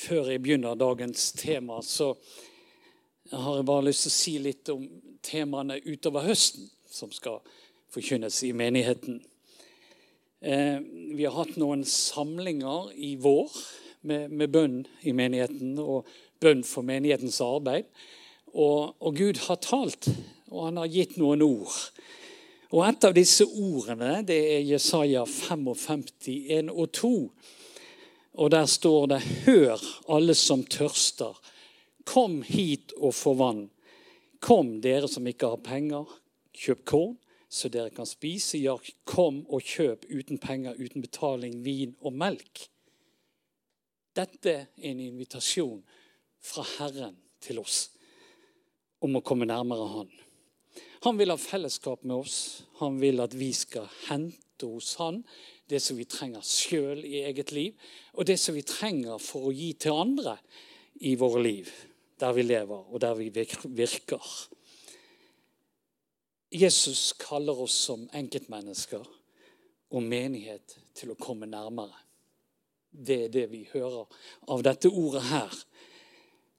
Før jeg begynner dagens tema, så har jeg bare lyst til å si litt om temaene utover høsten som skal forkynnes i menigheten. Eh, vi har hatt noen samlinger i vår med, med bønn i menigheten og bønn for menighetens arbeid. Og, og, Gud har talt, og han har gitt noen ord. Og Et av disse ordene det er Jesaja 55, 1 og 2. Og der står det:" Hør, alle som tørster. Kom hit og få vann. Kom, dere som ikke har penger. Kjøp korn, så dere kan spise. Ja, kom og kjøp uten penger, uten betaling, vin og melk. Dette er en invitasjon fra Herren til oss om å komme nærmere Han. Han vil ha fellesskap med oss. Han vil at vi skal hente hos Han det som vi trenger sjøl i eget liv, og det som vi trenger for å gi til andre i våre liv, der vi lever og der vi virker. Jesus kaller oss som enkeltmennesker og menighet til å komme nærmere. Det er det vi hører av dette ordet her.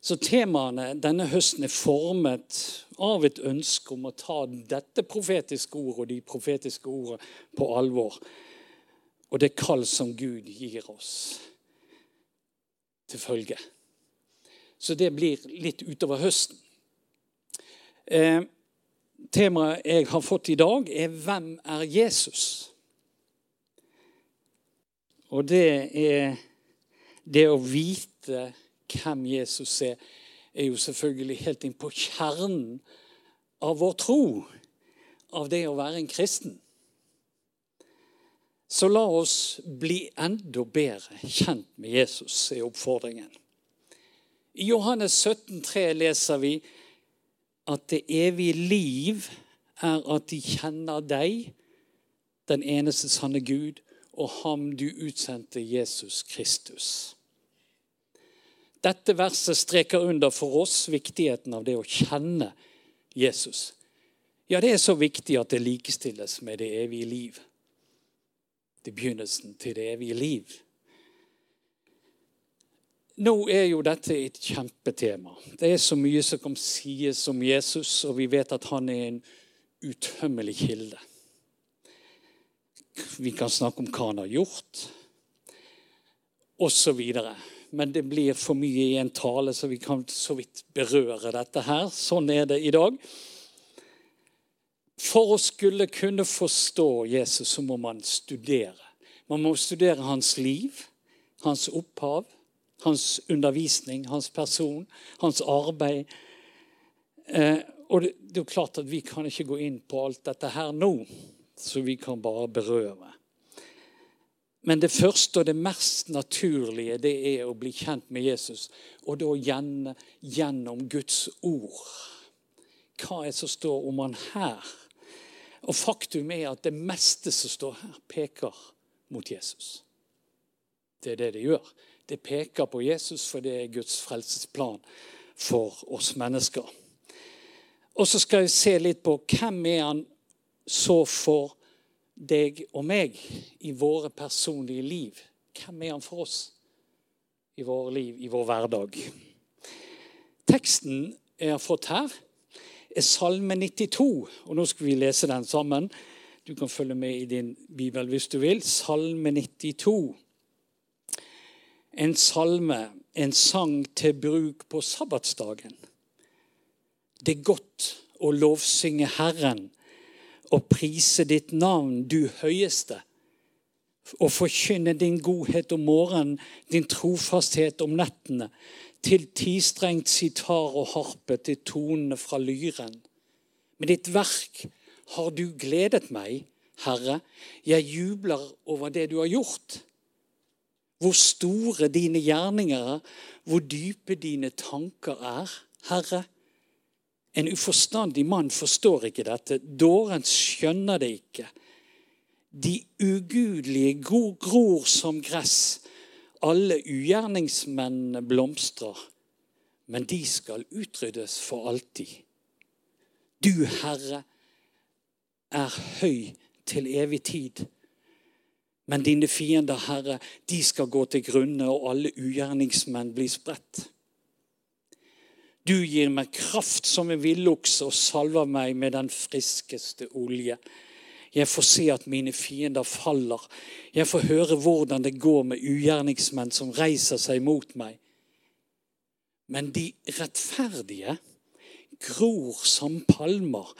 Så temaene denne høsten er formet av et ønske om å ta dette profetiske ordet og de profetiske ordene på alvor og det kall som Gud gir oss til følge. Så det blir litt utover høsten. Eh, temaet jeg har fått i dag, er 'Hvem er Jesus?' Og det er det å vite hvem Jesus er, er jo selvfølgelig helt inn på kjernen av vår tro, av det å være en kristen. Så la oss bli enda bedre kjent med Jesus, er oppfordringen. I Johannes 17, 17,3 leser vi at det evige liv er at de kjenner deg, den eneste sanne Gud, og ham du utsendte, Jesus Kristus. Dette verset streker under for oss viktigheten av det å kjenne Jesus. Ja, det er så viktig at det likestilles med det evige liv til begynnelsen til det evige liv. Nå er jo dette et kjempetema. Det er så mye som kan sies om Jesus, og vi vet at han er en utømmelig kilde. Vi kan snakke om hva han har gjort, osv. Men det blir for mye i en tale, så vi kan så vidt berøre dette her. Sånn er det i dag. For å skulle kunne forstå Jesus, så må man studere. Man må studere hans liv, hans opphav, hans undervisning, hans person, hans arbeid. Eh, og det, det er jo klart at Vi kan ikke gå inn på alt dette her nå, så vi kan bare berøre. Men det første og det mest naturlige det er å bli kjent med Jesus, og da gjennom Guds ord. Hva er det som står om han her? Og faktum er at det meste som står her, peker mot Jesus. Det er det det gjør. Det peker på Jesus, for det er Guds frelsesplan for oss mennesker. Og så skal jeg se litt på hvem er han så for deg og meg i våre personlige liv. Hvem er han for oss i våre liv, i vår hverdag? Teksten jeg har fått her, er Salme 92. Og nå skal vi lese den sammen. Du kan følge med i din bibel hvis du vil. Salme 92. En salme, en sang til bruk på sabbatsdagen. Det er godt å lovsynge Herren og prise ditt navn, du høyeste. Og forkynne din godhet om morgenen, din trofasthet om nettene til tistrengt sitar og harpe, til tonene fra lyren. Med ditt verk har du gledet meg, Herre. Jeg jubler over det du har gjort. Hvor store dine gjerninger er, hvor dype dine tanker er, Herre. En uforstandig mann forstår ikke dette. Dåren skjønner det ikke. De ugudelige gror som gress alle ugjerningsmennene blomstrer, men de skal utryddes for alltid. Du, Herre, er høy til evig tid. Men dine fiender, Herre, de skal gå til grunne, og alle ugjerningsmenn blir spredt. Du gir meg kraft som en villokse og salver meg med den friskeste olje. Jeg får se at mine fiender faller. Jeg får høre hvordan det går med ugjerningsmenn som reiser seg mot meg. Men de rettferdige gror som palmer.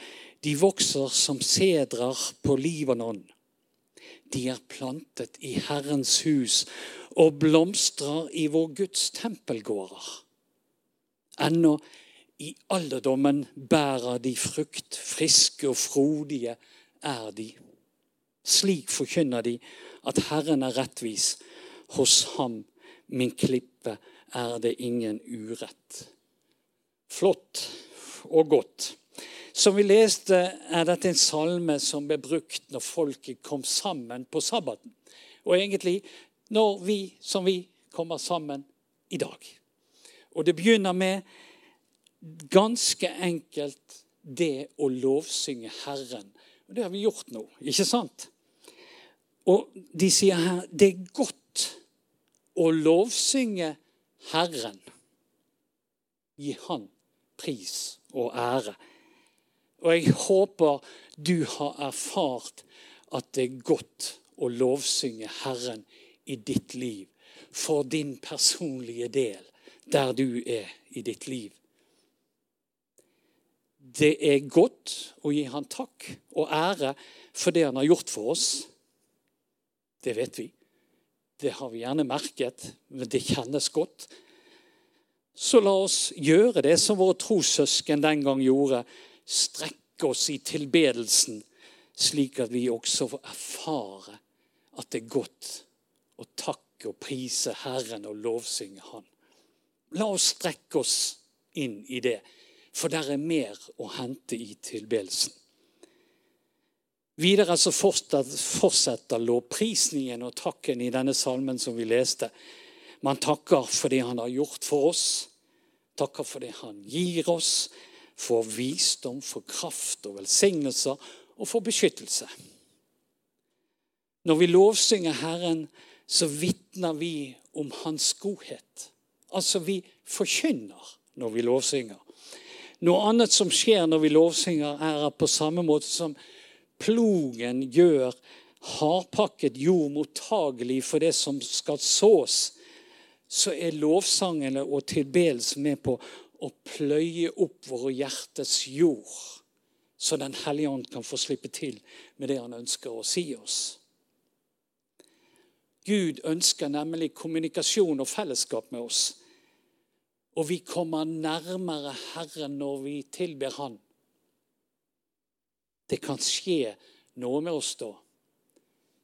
De vokser som sedrer på Libanon. De er plantet i Herrens hus og blomstrer i vår Guds tempelgårder. Ennå i alderdommen bærer de frukt, friske og frodige er de. Slik forkynner de at Herren er rettvis. Hos ham, min klippe, er det ingen urett. Flott og godt. Som vi leste, er dette en salme som ble brukt når folket kom sammen på sabbaten. Og egentlig når vi som vi kommer sammen i dag. Og det begynner med ganske enkelt det å lovsynge Herren. Og det har vi gjort nå, ikke sant? Og de sier her det er godt å lovsynge Herren. Gi Han pris og ære. Og jeg håper du har erfart at det er godt å lovsynge Herren i ditt liv. For din personlige del, der du er i ditt liv. Det er godt å gi Han takk og ære for det Han har gjort for oss. Det vet vi. Det har vi gjerne merket, men det kjennes godt. Så la oss gjøre det som våre trossøsken den gang gjorde strekke oss i tilbedelsen, slik at vi også får erfare at det er godt å takke og prise Herren og lovsynge Han. La oss strekke oss inn i det, for der er mer å hente i tilbedelsen. Videre så fortsetter lovprisningen og takken i denne salmen som vi leste. Man takker for det han har gjort for oss, takker for det han gir oss, for visdom, for kraft og velsignelser og for beskyttelse. Når vi lovsynger Herren, så vitner vi om Hans godhet. Altså, vi forkynner når vi lovsynger. Noe annet som skjer når vi lovsynger, er at på samme måte som plogen gjør hardpakket jord mottagelig for det som skal sås, så er lovsangene og tilbedelsen med på å pløye opp våre hjertes jord, så Den hellige ånd kan få slippe til med det han ønsker å si oss. Gud ønsker nemlig kommunikasjon og fellesskap med oss. Og vi kommer nærmere Herren når vi tilber Han. Det kan skje noe med oss da.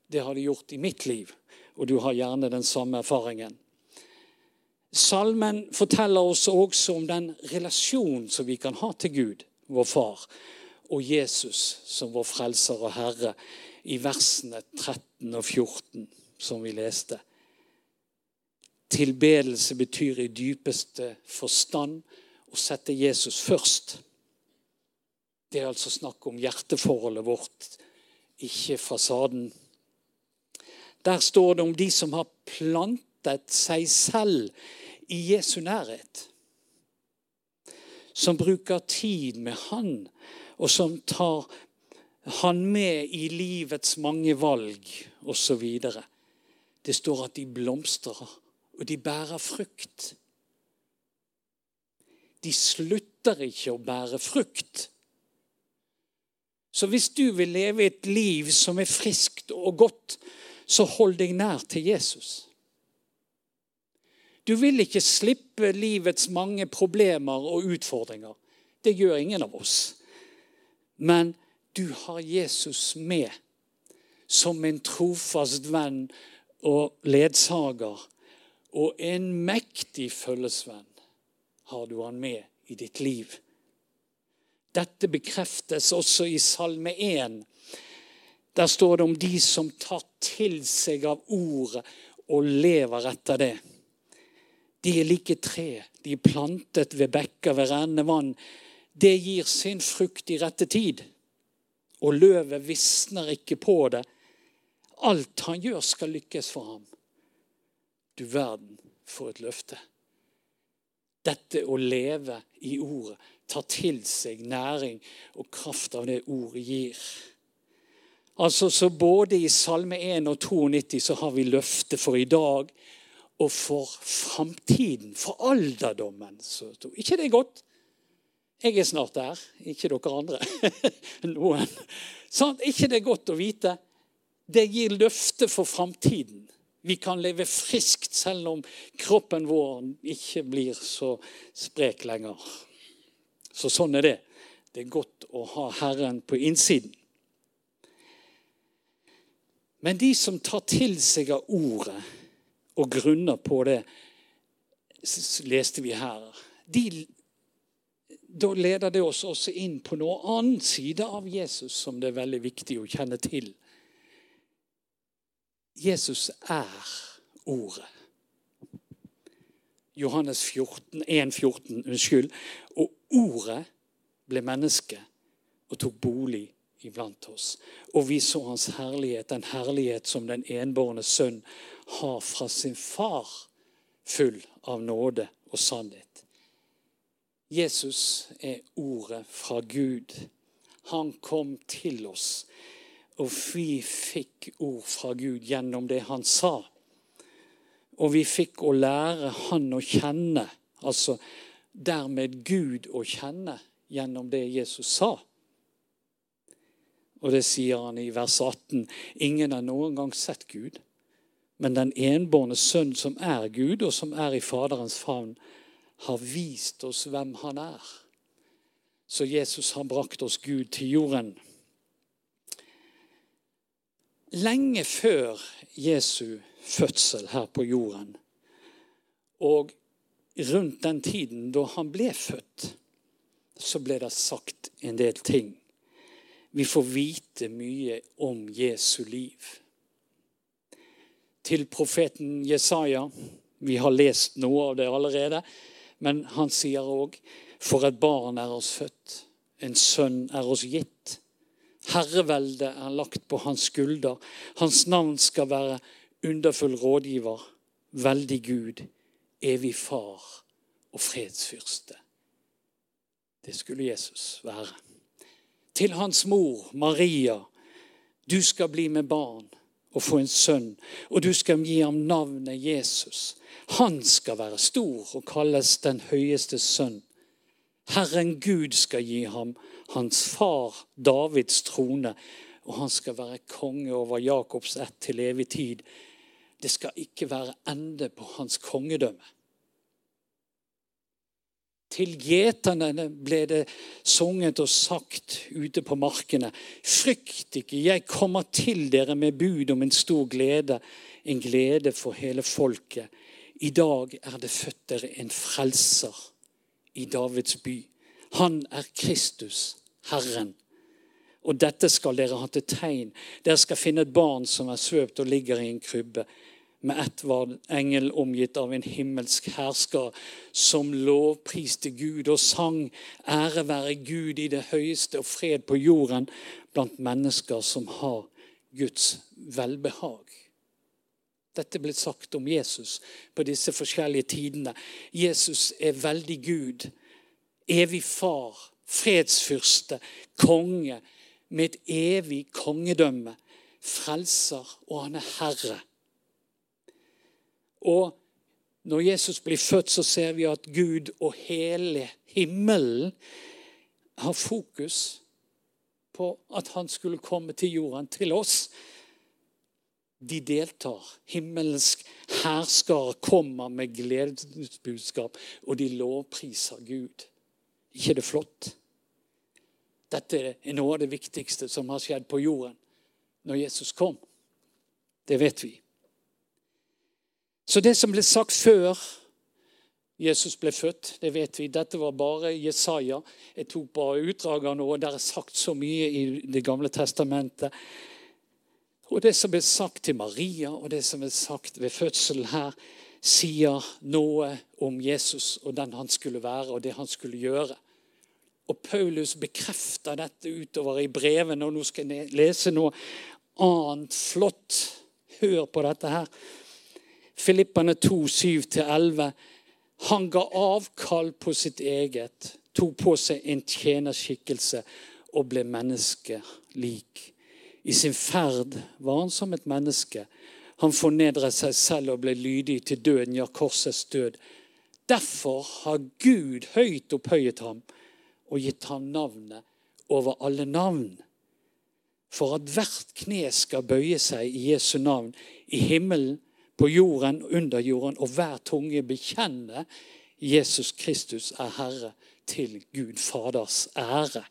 Det har det gjort i mitt liv, og du har gjerne den samme erfaringen. Salmen forteller oss også om den relasjonen som vi kan ha til Gud, vår far, og Jesus som vår frelser og herre, i versene 13 og 14, som vi leste. Tilbedelse betyr i dypeste forstand å sette Jesus først. Det er altså snakk om hjerteforholdet vårt, ikke fasaden. Der står det om de som har plantet seg selv i Jesu nærhet. Som bruker tid med Han, og som tar Han med i livets mange valg osv. Det står at de blomstrer, og de bærer frukt. De slutter ikke å bære frukt. Så hvis du vil leve et liv som er friskt og godt, så hold deg nær til Jesus. Du vil ikke slippe livets mange problemer og utfordringer. Det gjør ingen av oss. Men du har Jesus med som en trofast venn og ledsager. Og en mektig følgesvenn har du han med i ditt liv. Dette bekreftes også i Salme 1. Der står det om de som tar til seg av ordet og lever etter det. De er like tre. De er plantet ved bekker ved rennende vann. Det gir sin frukt i rette tid. Og løvet visner ikke på det. alt han gjør, skal lykkes for ham. Du verden for et løfte. Dette å leve i ordet, ta til seg næring og kraft av det ordet gir. Altså, så Både i Salme 1 og 92 så har vi løfte for i dag og for framtiden, for alderdommen. Så ikke det er godt? Jeg er snart der, ikke dere andre. Noen. Sånn, ikke det er godt å vite? Det gir løfte for framtiden. Vi kan leve friskt selv om kroppen vår ikke blir så sprek lenger. Så sånn er det. Det er godt å ha Herren på innsiden. Men de som tar til seg av ordet og grunner på det, leste vi her de, Da leder det oss også inn på noen annen side av Jesus som det er veldig viktig å kjenne til. Jesus er Ordet. Johannes 14, 1, 14, unnskyld. Og Ordet ble menneske og tok bolig iblant oss. Og vi så hans herlighet, den herlighet som den enbårne sønn har fra sin far, full av nåde og sannhet. Jesus er ordet fra Gud. Han kom til oss, og vi fikk ord fra Gud gjennom det han sa. Og vi fikk å lære han å kjenne, altså dermed Gud å kjenne gjennom det Jesus sa. Og det sier han i vers 18. Ingen har noen gang sett Gud. Men den enbårne sønn som er Gud, og som er i Faderens favn, har vist oss hvem han er. Så Jesus har brakt oss Gud til jorden. Lenge før Jesu fødsel her på jorden, og rundt den tiden da han ble født, så ble det sagt en del ting vi får vite mye om Jesu liv. Til profeten Jesaja Vi har lest noe av det allerede. Men han sier òg For et barn er oss født, en sønn er oss gitt. Herreveldet er lagt på hans skulder. Hans navn skal være underfull rådgiver, veldig Gud, evig far og fredsfyrste. Det skulle Jesus være til hans mor Maria. Du skal bli med barn og få en sønn, og du skal gi ham navnet Jesus. Han skal være stor og kalles den høyeste sønn. Herren Gud skal gi ham hans far Davids trone, og han skal være konge over Jakobs ett til evig tid. Det skal ikke være ende på hans kongedømme. Til gjeterne ble det sunget og sagt ute på markene. Frykt ikke, jeg kommer til dere med bud om en stor glede, en glede for hele folket. I dag er det født dere en frelser i Davids by. Han er Kristus, Herren. Og dette skal dere ha til tegn. Dere skal finne et barn som er svøpt og ligger i en krybbe. Med ett var engel omgitt av en himmelsk hersker som lovpriste Gud og sang 'Ære være Gud i det høyeste og fred på jorden' blant mennesker som har Guds velbehag. Dette ble sagt om Jesus på disse forskjellige tidene. Jesus er veldig Gud, evig far, fredsfyrste, konge med et evig kongedømme, frelser, og han er herre. Og når Jesus blir født, så ser vi at Gud og hele himmelen har fokus på at han skulle komme til jorden, til oss. De deltar. Himmelsk herskare kommer med gledesbudskap, og de lovpriser Gud. Ikke det flott? Dette er noe av det viktigste som har skjedd på jorden når Jesus kom. Det vet vi. Så det som ble sagt før Jesus ble født, det vet vi. Dette var bare Jesaja. Jeg tok bare utdrag av noe. Det er sagt så mye i Det gamle testamentet. Og det som ble sagt til Maria, og det som ble sagt ved fødselen her, sier noe om Jesus og den han skulle være, og det han skulle gjøre. Og Paulus bekrefter dette utover i brevene, og nå skal jeg lese noe annet flott. Hør på dette her. Filippane 2, 7-11. Han ga avkall på sitt eget, tok på seg en tjenerskikkelse og ble menneskelik. I sin ferd var han som et menneske. Han fornedret seg selv og ble lydig til døden, ja, korsets død. Derfor har Gud høyt opphøyet ham og gitt ham navnet over alle navn. For at hvert kne skal bøye seg i Jesu navn, i himmelen, på jorden, under jorden, og hver tunge bekjenne Jesus Kristus er Herre til Gud Faders ære.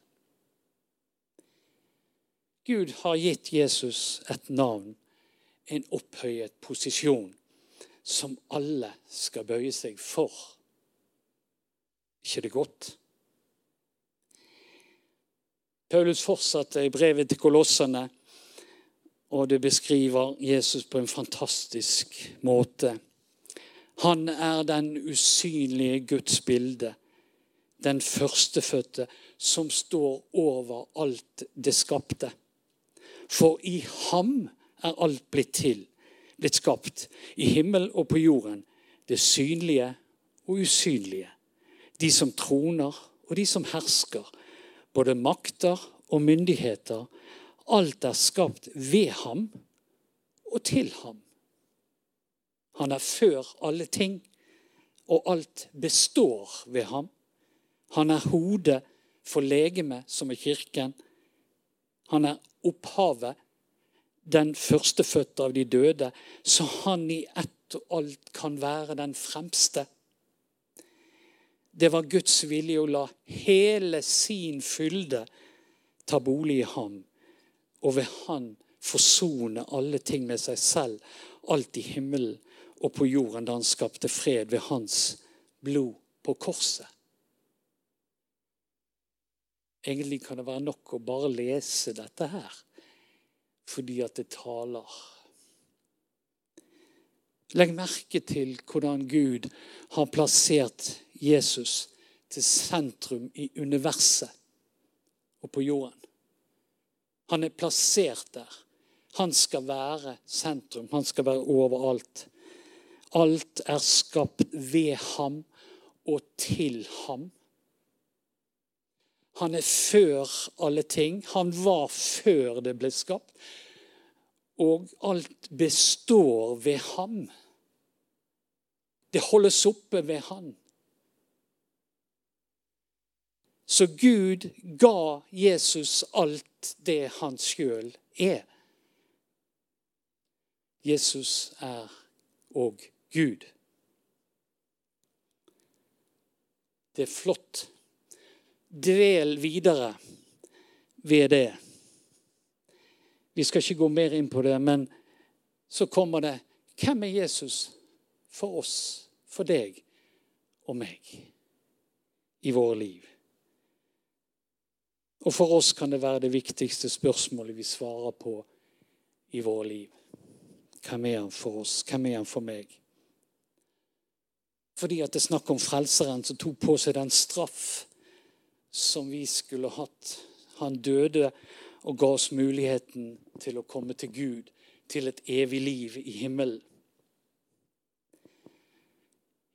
Gud har gitt Jesus et navn, en opphøyet posisjon, som alle skal bøye seg for. ikke det godt? Paulus fortsatte i brevet til kolossene og det beskriver Jesus på en fantastisk måte. Han er den usynlige Guds bilde, den førstefødte som står over alt det skapte. For i ham er alt blitt til, blitt skapt, i himmel og på jorden, det synlige og usynlige, de som troner og de som hersker, både makter og myndigheter Alt er skapt ved ham og til ham. Han er før alle ting, og alt består ved ham. Han er hodet for legemet, som er kirken. Han er opphavet, den førstefødte av de døde, så han i ett og alt kan være den fremste. Det var Guds vilje å la hele sin fylde ta bolig i ham og ved Han forsone alle ting med seg selv, alt i himmelen og på jorden, da han skapte fred ved hans blod på korset. Egentlig kan det være nok å bare lese dette her, fordi at det taler. Legg merke til hvordan Gud har plassert Jesus til sentrum i universet og på jorden. Han er plassert der. Han skal være sentrum. Han skal være overalt. Alt er skapt ved ham og til ham. Han er før alle ting. Han var før det ble skapt. Og alt består ved ham. Det holdes oppe ved han. Så Gud ga Jesus alt det han sjøl er. Jesus er òg Gud. Det er flott. Dvel videre ved det. Vi skal ikke gå mer inn på det, men så kommer det Hvem er Jesus for oss, for deg og meg i våre liv? Og for oss kan det være det viktigste spørsmålet vi svarer på i våre liv. Hvem er han for oss? Hvem er han for meg? Fordi at det er snakk om Frelseren som tok på seg den straff som vi skulle hatt. Han døde og ga oss muligheten til å komme til Gud, til et evig liv i himmelen.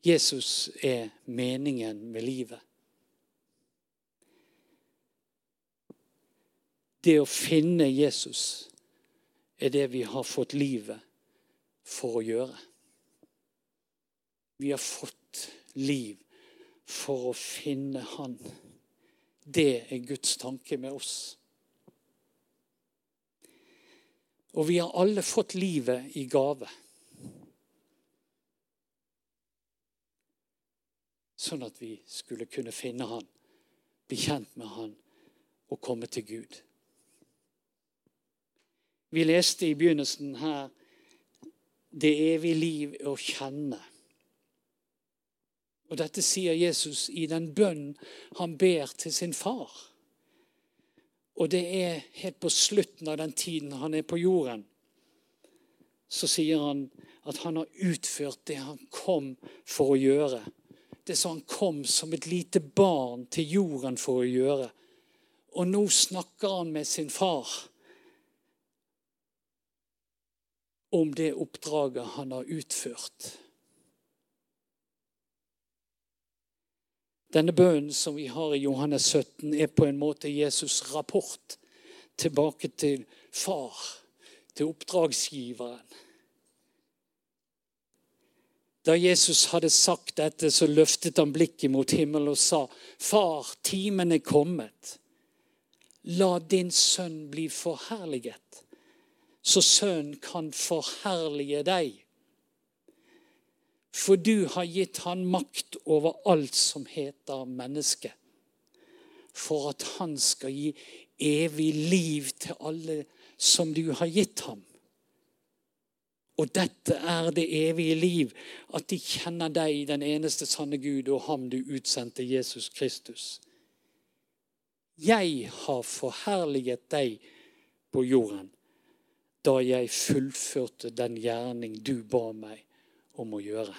Jesus er meningen med livet. Det å finne Jesus er det vi har fått livet for å gjøre. Vi har fått liv for å finne Han. Det er Guds tanke med oss. Og vi har alle fått livet i gave. Sånn at vi skulle kunne finne Han, bli kjent med Han og komme til Gud. Vi leste i begynnelsen her det evige liv å kjenne. Og Dette sier Jesus i den bønn han ber til sin far. Og det er helt på slutten av den tiden han er på jorden. Så sier han at han har utført det han kom for å gjøre. Det som han kom som et lite barn til jorden for å gjøre. Og nå snakker han med sin far om det oppdraget han har utført. Denne bønnen som vi har i Johannes 17, er på en måte Jesus' rapport tilbake til far, til oppdragsgiveren. Da Jesus hadde sagt dette, så løftet han blikket mot himmelen og sa, Far, timen er kommet. La din sønn bli forherliget, så sønnen kan forherlige deg. For du har gitt han makt over alt som heter menneske, for at han skal gi evig liv til alle som du har gitt ham. Og dette er det evige liv, at de kjenner deg, den eneste sanne Gud, og ham du utsendte, Jesus Kristus. Jeg har forherliget deg på jorden da jeg fullførte den gjerning du ba meg om å gjøre.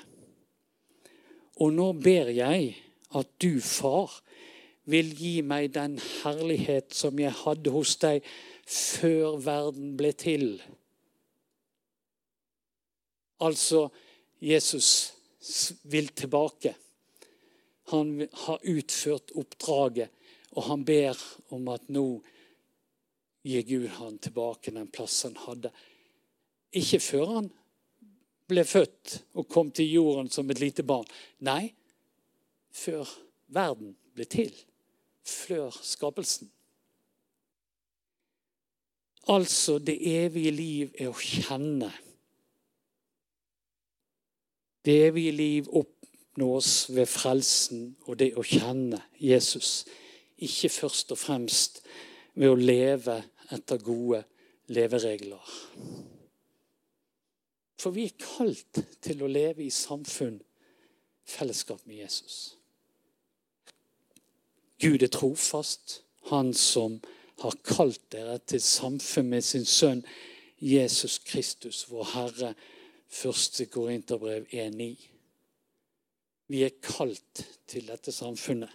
Og nå ber jeg at du, far, vil gi meg den herlighet som jeg hadde hos deg før verden ble til Altså, Jesus vil tilbake. Han har utført oppdraget, og han ber om at nå gir Gud han tilbake den plassen han hadde. Ikke før han ble født og kom til jorden som et lite barn. Nei, før verden ble til. Før skapelsen. Altså, det evige liv er å kjenne det evige liv oppnås ved frelsen og det å kjenne Jesus. Ikke først og fremst ved å leve etter gode leveregler. For vi er kalt til å leve i samfunn, fellesskap med Jesus. Gud er trofast, han som har kalt dere til samfunn med sin sønn Jesus Kristus, vår Herre Første Korinterbrev 1,9. Vi er kalt til dette samfunnet.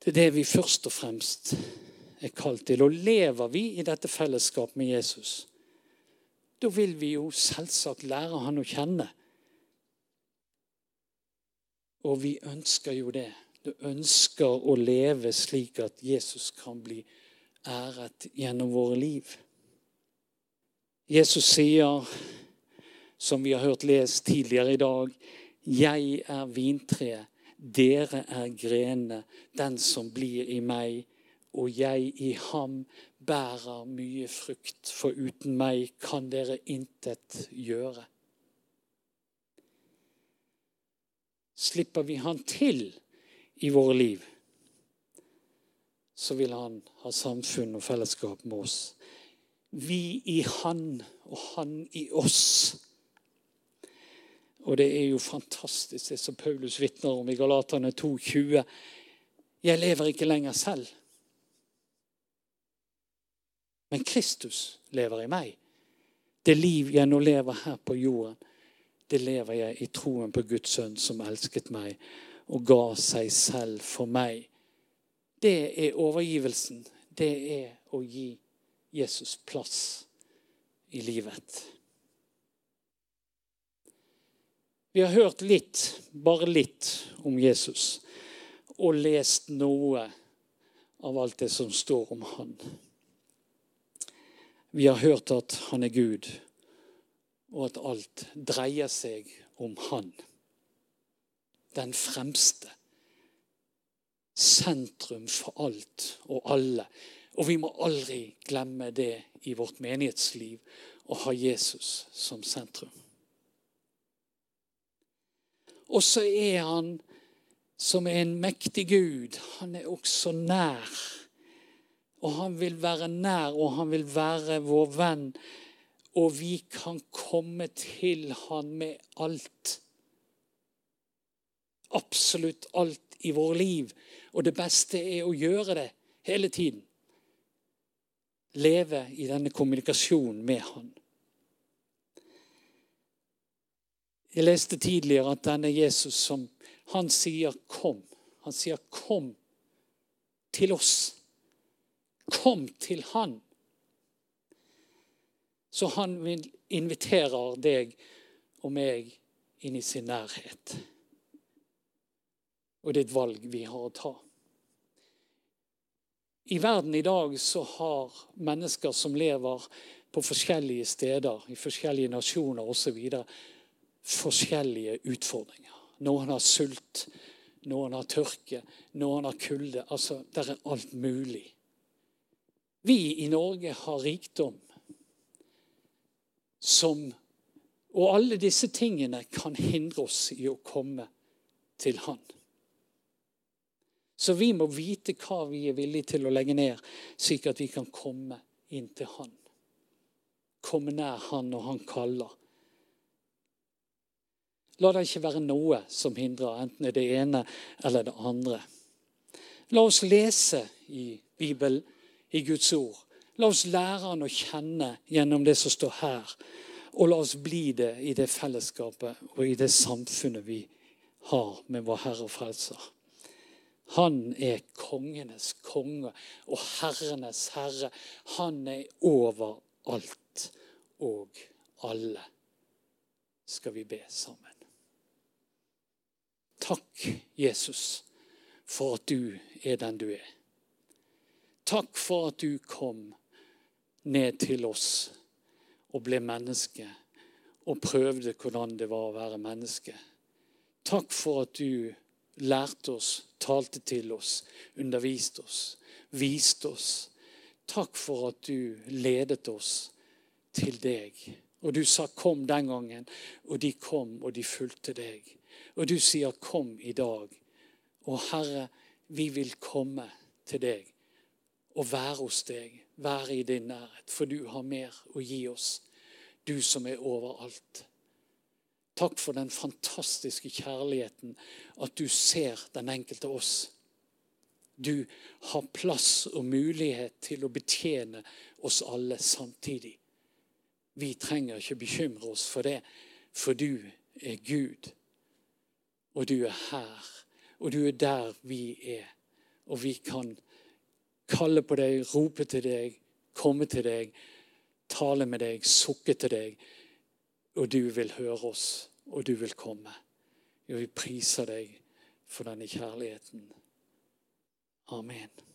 Det er det vi først og fremst er kalt til. Og lever vi i dette fellesskapet med Jesus, da vil vi jo selvsagt lære han å kjenne. Og vi ønsker jo det. Du ønsker å leve slik at Jesus kan bli æret gjennom våre liv. Jesus sier, som vi har hørt lest tidligere i dag, 'Jeg er vintreet, dere er grenene. Den som blir i meg, og jeg i ham, bærer mye frukt, for uten meg kan dere intet gjøre. Slipper vi han til i våre liv, så vil han ha samfunn og fellesskap med oss. Vi i Han og Han i oss. Og det er jo fantastisk, det som Paulus vitner om i Galaterne 2,20. Jeg lever ikke lenger selv. Men Kristus lever i meg. Det liv jeg nå lever her på jorden, det lever jeg i troen på Guds sønn som elsket meg og ga seg selv for meg. Det er overgivelsen. Det er å gi Jesus plass i livet. Vi har hørt litt, bare litt, om Jesus og lest noe av alt det som står om han. Vi har hørt at han er Gud, og at alt dreier seg om han. Den fremste. Sentrum for alt og alle. Og vi må aldri glemme det i vårt menighetsliv å ha Jesus som sentrum. Og så er han som er en mektig Gud. Han er også nær. Og han vil være nær, og han vil være vår venn. Og vi kan komme til han med alt. Absolutt alt i vårt liv. Og det beste er å gjøre det hele tiden leve i denne kommunikasjonen med Han. Jeg leste tidligere at denne Jesus som Han sier 'kom'. Han sier 'kom til oss'. Kom til Han. Så han inviterer deg og meg inn i sin nærhet. Og det er et valg vi har å ta. I verden i dag så har mennesker som lever på forskjellige steder, i forskjellige nasjoner osv., forskjellige utfordringer. Noen har sult, noen har tørke, noen har kulde. Altså, det er alt mulig. Vi i Norge har rikdom som Og alle disse tingene kan hindre oss i å komme til Han. Så vi må vite hva vi er villige til å legge ned, slik at vi kan komme inn til Han. Komme nær Han når Han kaller. La det ikke være noe som hindrer, enten det ene eller det andre. La oss lese i Bibelen, i Guds ord. La oss lære Han å kjenne gjennom det som står her. Og la oss bli det i det fellesskapet og i det samfunnet vi har med vår Herre og Frelser. Han er kongenes konge og herrenes herre. Han er over alt og alle, skal vi be sammen. Takk, Jesus, for at du er den du er. Takk for at du kom ned til oss og ble menneske og prøvde hvordan det var å være menneske. Takk for at du lærte oss, talte til oss, underviste oss, viste oss. Takk for at du ledet oss til deg. Og du sa 'kom' den gangen, og de kom, og de fulgte deg. Og du sier 'kom i dag'. Og Herre, vi vil komme til deg og være hos deg, være i din nærhet, for du har mer å gi oss, du som er overalt. Takk for den fantastiske kjærligheten, at du ser den enkelte oss. Du har plass og mulighet til å betjene oss alle samtidig. Vi trenger ikke bekymre oss for det, for du er Gud. Og du er her, og du er der vi er. Og vi kan kalle på deg, rope til deg, komme til deg, tale med deg, sukke til deg. Og du vil høre oss, og du vil komme. Og vi priser deg for denne kjærligheten. Amen.